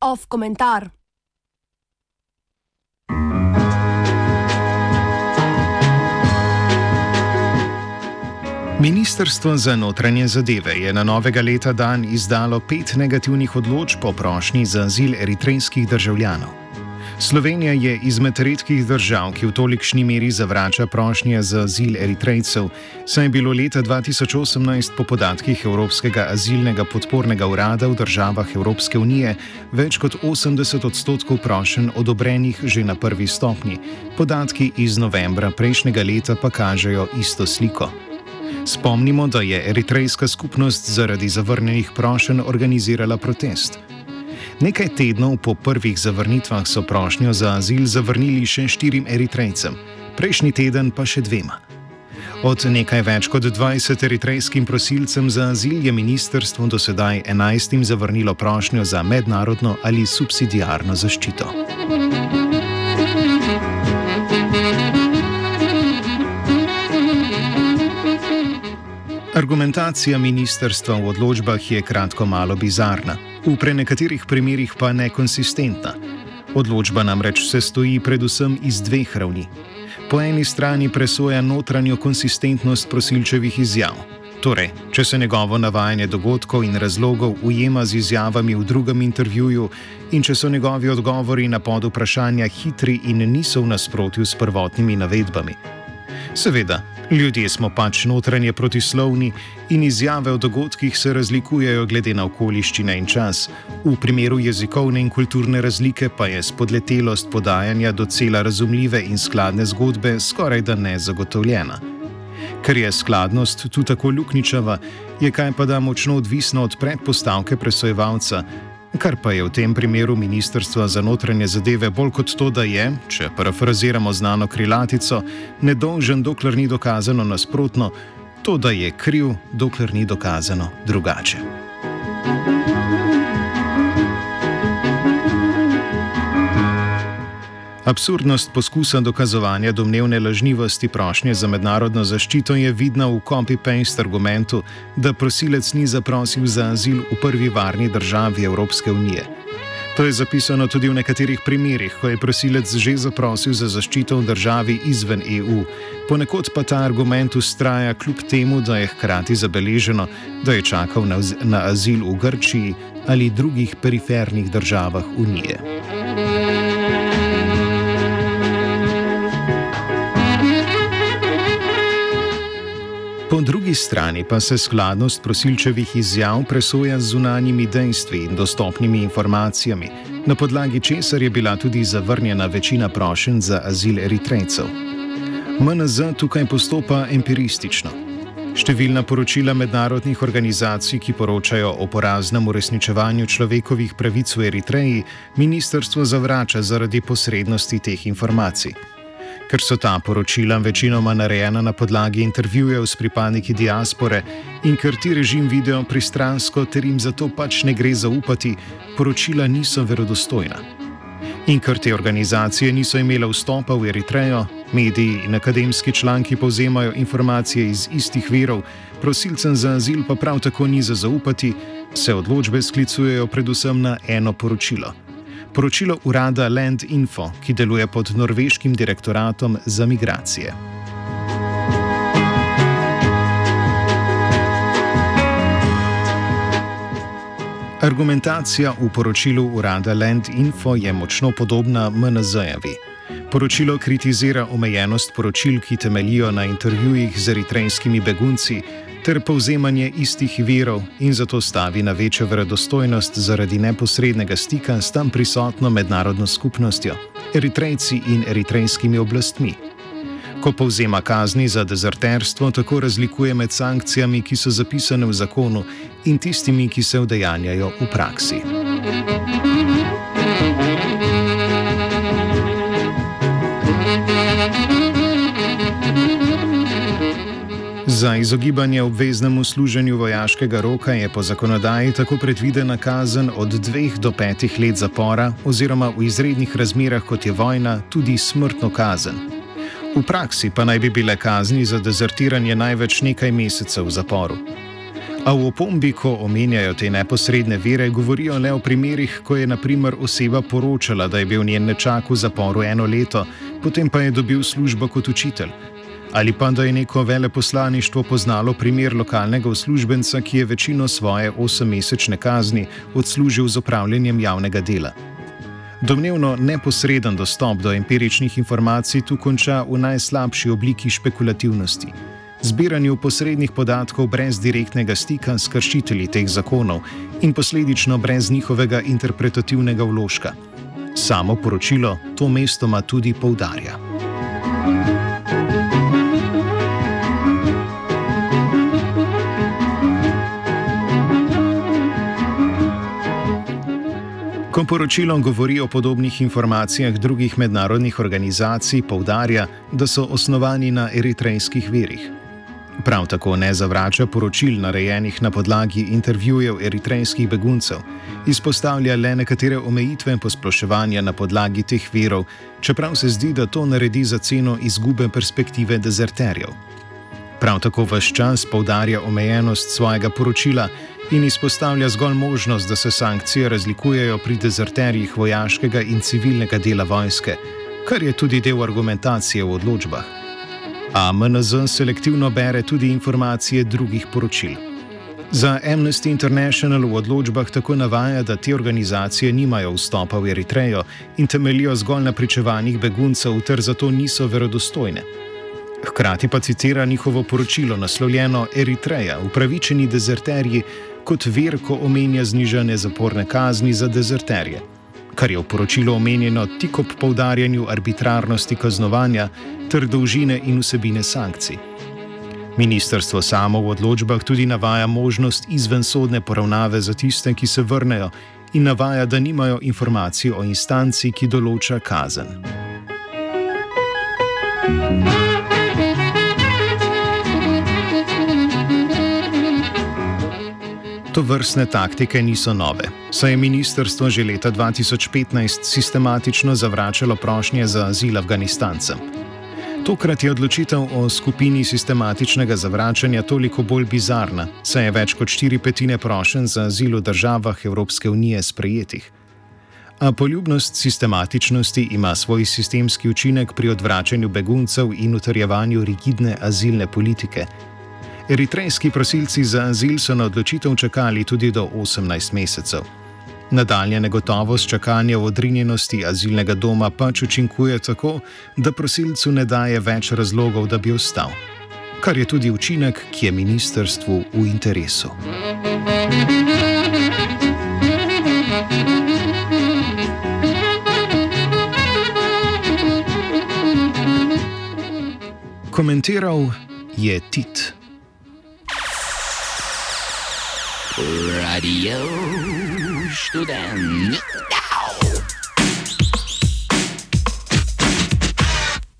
Off komentar. Ministrstvo za notranje zadeve je na novega leta dan izdalo pet negativnih odločb o prošnji za azil eritrejskih državljanov. Slovenija je izmed redkih držav, ki v tolikšni meri zavrača prošnje za azil eritrejcev, saj je bilo leta 2018 po podatkih Evropskega azilnega podpornega urada v državah Evropske unije več kot 80 odstotkov prošen odobrenih že na prvi stopni. Podatki iz novembra prejšnjega leta pa kažejo isto sliko. Spomnimo, da je eritrejska skupnost zaradi zavrnjenih prošenj organizirala protest. Nekaj tednov po prvih zavrnitvah so prošnjo za azil zavrnili še štirim eritrejcem, prejšnji teden pa še dvema. Od nekaj več kot 20 eritrejskim prosilcem za azil je ministrstvo do sedaj 11 zavrnilo prošnjo za mednarodno ali subsidijarno zaščito. Argumentacija ministrstva v odločbah je kratko malo bizarna, v prenekaterih primerjih pa nekonsistentna. Odločba namreč se stoji predvsem iz dveh ravni. Po eni strani presoja notranjo konsistentnost prosilčevih izjav, torej, če se njegovo navajanje dogodkov in razlogov ujema z izjavami v drugem intervjuju in če so njegovi odgovori na pod vprašanja hitri in niso v nasprotju s prvotnimi navedbami. Seveda, ljudje smo pač notranje protislovni in izjave o dogodkih se razlikujejo glede na okoliščine in čas. V primeru jezikovne in kulturne razlike pa je spodletelost podajanja docela razumljive in skladne zgodbe skoraj da ne zagotovljena. Ker je skladnost tu tako lukničava, je kaj pa da močno odvisno od predpostavke presojevalca, kar pa je v tem primeru Ministrstva za notranje zadeve bolj kot to, da je, če parafraziramo znano krilatico, nedolžen, dokler ni dokazano nasprotno, to, da je kriv, dokler ni dokazano drugače. Absurdnost poskusa dokazovanja domnevne lažnivosti prošnje za mednarodno zaščito je vidna v copy-paste argumentu, da prosilec ni zaprosil za azil v prvi varni državi Evropske unije. To je zapisano tudi v nekaterih primerjih, ko je prosilec že zaprosil za zaščito v državi izven EU. Ponekod pa ta argument ustraja kljub temu, da je hkrati zabeleženo, da je čakal na, na azil v Grčiji ali drugih perifernih državah Unije. Drugi strani pa se skladnost prosilčevih izjav presoja z zunanjimi dejstvi in dostopnimi informacijami, na podlagi česar je bila tudi zavrnjena večina prošenj za azil eritrejcev. MNZ tukaj postopa empiristično. Številna poročila mednarodnih organizacij, ki poročajo o poraznem uresničevanju človekovih pravic v Eritreji, ministrstvo zavrača zaradi posrednosti teh informacij. Ker so ta poročila večinoma narejena na podlagi intervjujev s pripadniki diaspore in ker ti režim vidijo pristransko, ter jim zato pač ne gre zaupati, poročila niso verodostojna. In ker te organizacije niso imele vstopa v Eritrejo, mediji in akademski članki povzemajo informacije iz istih verov, prosilcem za azil pa prav tako ni za zaupati, se odločbe sklicujejo predvsem na eno poročilo poročilo urada Land Info, ki deluje pod norveškim direktoratom za migracije. Argumentacija v poročilu urada Land Info je močno podobna MNZ-jevi. Poročilo kritizira omejenost poročil, ki temelijo na intervjujih z eritrejskimi begunci, ter povzemanje istih virov in zato stavi na večjo verodostojnost zaradi neposrednega stika s tam prisotno mednarodno skupnostjo, eritrejci in eritrejskimi oblastmi. Ko povzema kazni za dezerterstvo, tako razlikuje med sankcijami, ki so zapisane v zakonu, in tistimi, ki se vdejanjajo v praksi. Za izogibanje obveznemu služenju vojaškega roka je po zakonodaji tako predvidena kazen od dveh do petih let zapora, oziroma v izrednih razmerah, kot je vojna, tudi smrtno kazen. V praksi pa naj bi bile kazni za dezertiranje največ nekaj mesecev v zaporu. A v opombi, ko omenjajo te neposredne vere, govorijo le o primerih, ko je naprimer oseba poročala, da je bil njen nečak v zaporu eno leto, potem pa je dobil službo kot učitelj. Ali pa da je neko veleposlaništvo poznalo primer lokalnega uslužbenca, ki je večino svoje osemmesečne kazni odslužil z upravljanjem javnega dela. Domnevno neposreden dostop do empiričnih informacij tu konča v najslabši obliki špekulativnosti zbiranju posrednih podatkov brez direktnega stika s kršitelji teh zakonov in posledično brez njihovega interpretativnega vložka. Samo poročilo to mestoma tudi poudarja. Ko poročilo govori o podobnih informacijah drugih mednarodnih organizacij, poudarja, da so osnovani na eritrejskih verih. Prav tako ne zavrača poročil narejenih na podlagi intervjujev eritrejskih beguncev, izpostavlja le nekatere omejitve posploševanja na podlagi teh virov, čeprav se zdi, da to naredi za ceno izgube perspektive dezerterjev. Prav tako vse čas poudarja omejenost svojega poročila in izpostavlja zgolj možnost, da se sankcije razlikujejo pri dezerterjih vojaškega in civilnega dela vojske, kar je tudi del argumentacije v odločbah a MNZ selektivno bere tudi informacije drugih poročil. Za Amnesty International v odločbah tako navaja, da te organizacije nimajo vstopa v Eritrejo in temelijo zgolj na pričevanjih beguncev, ter zato niso verodostojne. Hkrati pa citira njihovo poročilo naslovljeno Eritreja, upravičeni dezerterji, kot ver, ko omenja znižanje zaporne kazni za dezerterje kar je v poročilu omenjeno tik ob poudarjanju arbitrarnosti kaznovanja ter dolžine in vsebine sankcij. Ministrstvo samo v odločbah tudi navaja možnost izvensodne poravnave za tiste, ki se vrnejo, in navaja, da nimajo informacij o instanci, ki določa kazen. Thank you. To vrstne taktike niso nove, saj je ministrstvo že leta 2015 sistematično zavračalo prošnje za azil Afganistancem. Tokrat je odločitev o skupini sistematičnega zavračanja toliko bolj bizarna, saj je več kot štiri petine prošen za azil v državah Evropske unije sprejetih. A poljubnost sistematičnosti ima svoj sistemski učinek pri odvračanju beguncev in utrjevanju rigidne azilne politike. Eritrejski prosilci za azil so na odločitev čakali tudi do 18 mesecev. Nadaljne negotovost čakanja v odrinjenosti azilnega doma pač učinkuje tako, da prosilcu ne daje več razlogov, da bi ostal. Kar je tudi učinek, ki je ministrstvu v interesu. Komentiral je Tit. Radio Student.